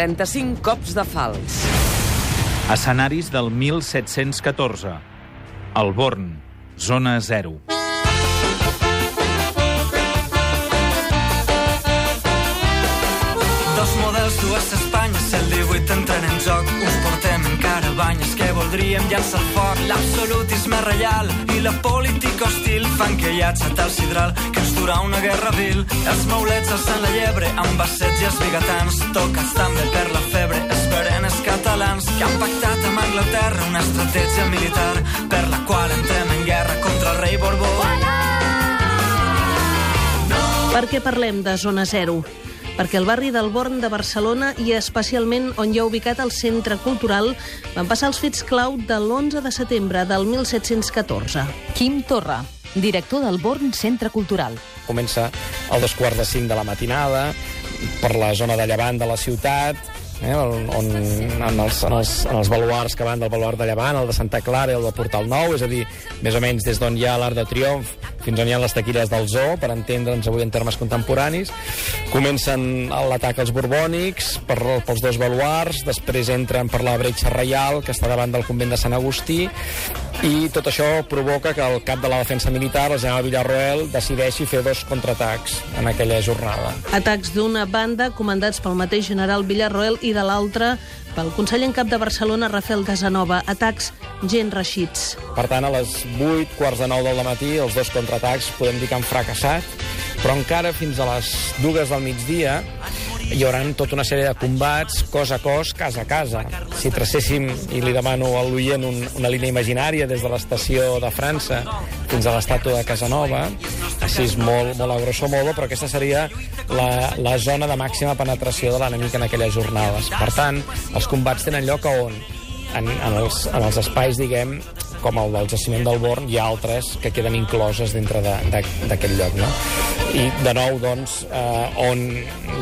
35 cops de fals. Escenaris del 1714. El Born, zona 0. Dos models, dues Espanyes, 118 entren en joc. Us portem encara banyes que voldríem llançar al foc. L'absolutisme reial i la política hostil fan que hi ha xatal sidral que ens durà una guerra vil. Els maulets alçant la llebre amb bassets i els bigatans, tocats també per una estratègia militar per la qual entrem en guerra contra el rei Borbó. Per què parlem de Zona Zero? Perquè el barri del Born de Barcelona i especialment on hi ha ubicat el Centre Cultural van passar els fets clau de l'11 de setembre del 1714. Quim Torra, director del Born Centre Cultural. Comença a dos quarts de cinc de la matinada, per la zona de llevant de la ciutat, eh, on, on, en, els, en, els, en els baluars que van del baluart de Llevant, el de Santa Clara i el de Portal Nou, és a dir, més o menys des d'on hi ha l'Arc de Triomf fins on hi ha les taquilles del zoo, per entendre'ns avui en termes contemporanis. Comencen l'atac als borbònics per, pels dos baluars, després entren per la bretxa reial, que està davant del convent de Sant Agustí, i tot això provoca que el cap de la defensa militar, el general Villarroel, decideixi fer dos contraatacs en aquella jornada. Atacs d'una banda comandats pel mateix general Villarroel i de l'altra pel conseller en cap de Barcelona, Rafael Casanova. Atacs gent reixits. Per tant, a les 8, quarts de 9 del matí, els dos contraatacs podem dir que han fracassat, però encara fins a les dues del migdia hi haurà tota una sèrie de combats cos a cos, casa a casa. Si tracéssim, i li demano a l'oient un, una línia imaginària des de l'estació de França fins a l'estàtua de Casanova, així és molt, molt a grosso modo, però aquesta seria la, la zona de màxima penetració de l'enemic en aquelles jornades. Per tant, els combats tenen lloc a on? En, en, els, en els espais, diguem, com el del jaciment del Born, hi ha altres que queden incloses dintre d'aquest lloc. No? I, de nou, doncs, eh, on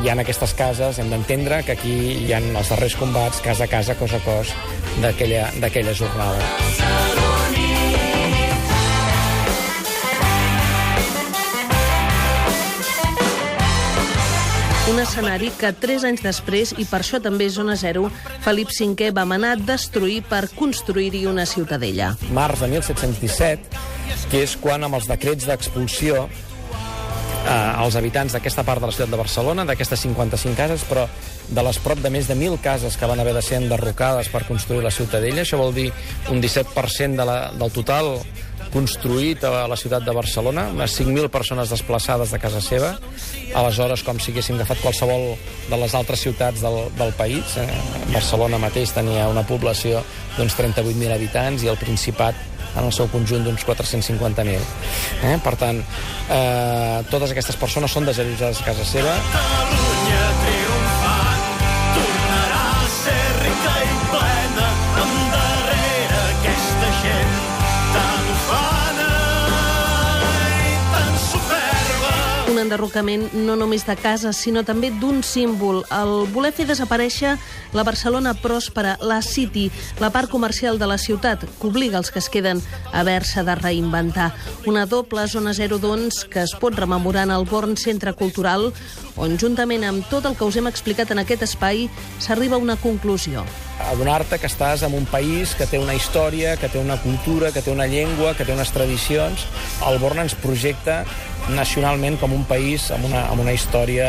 hi ha aquestes cases, hem d'entendre que aquí hi ha els darrers combats, casa a casa, cos a cos, d'aquella jornada. Un escenari que tres anys després, i per això també Zona Zero, Felip V va manar destruir per construir-hi una ciutadella. Març de 1717, que és quan amb els decrets d'expulsió eh, als habitants d'aquesta part de la ciutat de Barcelona, d'aquestes 55 cases, però de les prop de més de 1.000 cases que van haver de ser enderrocades per construir la ciutadella. Això vol dir un 17% de la, del total construït a la ciutat de Barcelona, unes 5.000 persones desplaçades de casa seva, aleshores com si haguéssim agafat qualsevol de les altres ciutats del, del país. Eh? Barcelona mateix tenia una població d'uns 38.000 habitants i el Principat en el seu conjunt d'uns 450.000. Eh? Per tant, eh, totes aquestes persones són desallotjades a casa seva. Un enderrocament no només de cases, sinó també d'un símbol. El voler fer desaparèixer la Barcelona pròspera, la City, la part comercial de la ciutat, que obliga els que es queden a haver-se de reinventar. Una doble zona zero, doncs, que es pot rememorar en el Born Centre Cultural, on, juntament amb tot el que us hem explicat en aquest espai, s'arriba a una conclusió. adonar-te que estàs en un país que té una història, que té una cultura, que té una llengua, que té unes tradicions. El Born ens projecta nacionalment com un país amb una, amb una història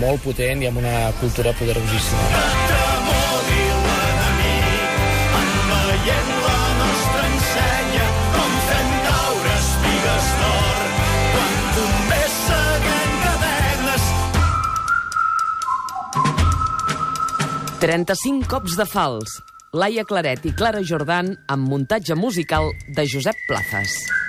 molt potent i amb una cultura poderosíssima. Tremoli l'enemic en veient la nostra ensenya com fem caure espigues d'or quan bombers seguem cadenes 35 cops de fals. Laia Claret i Clara Jordan amb muntatge musical de Josep Plazas.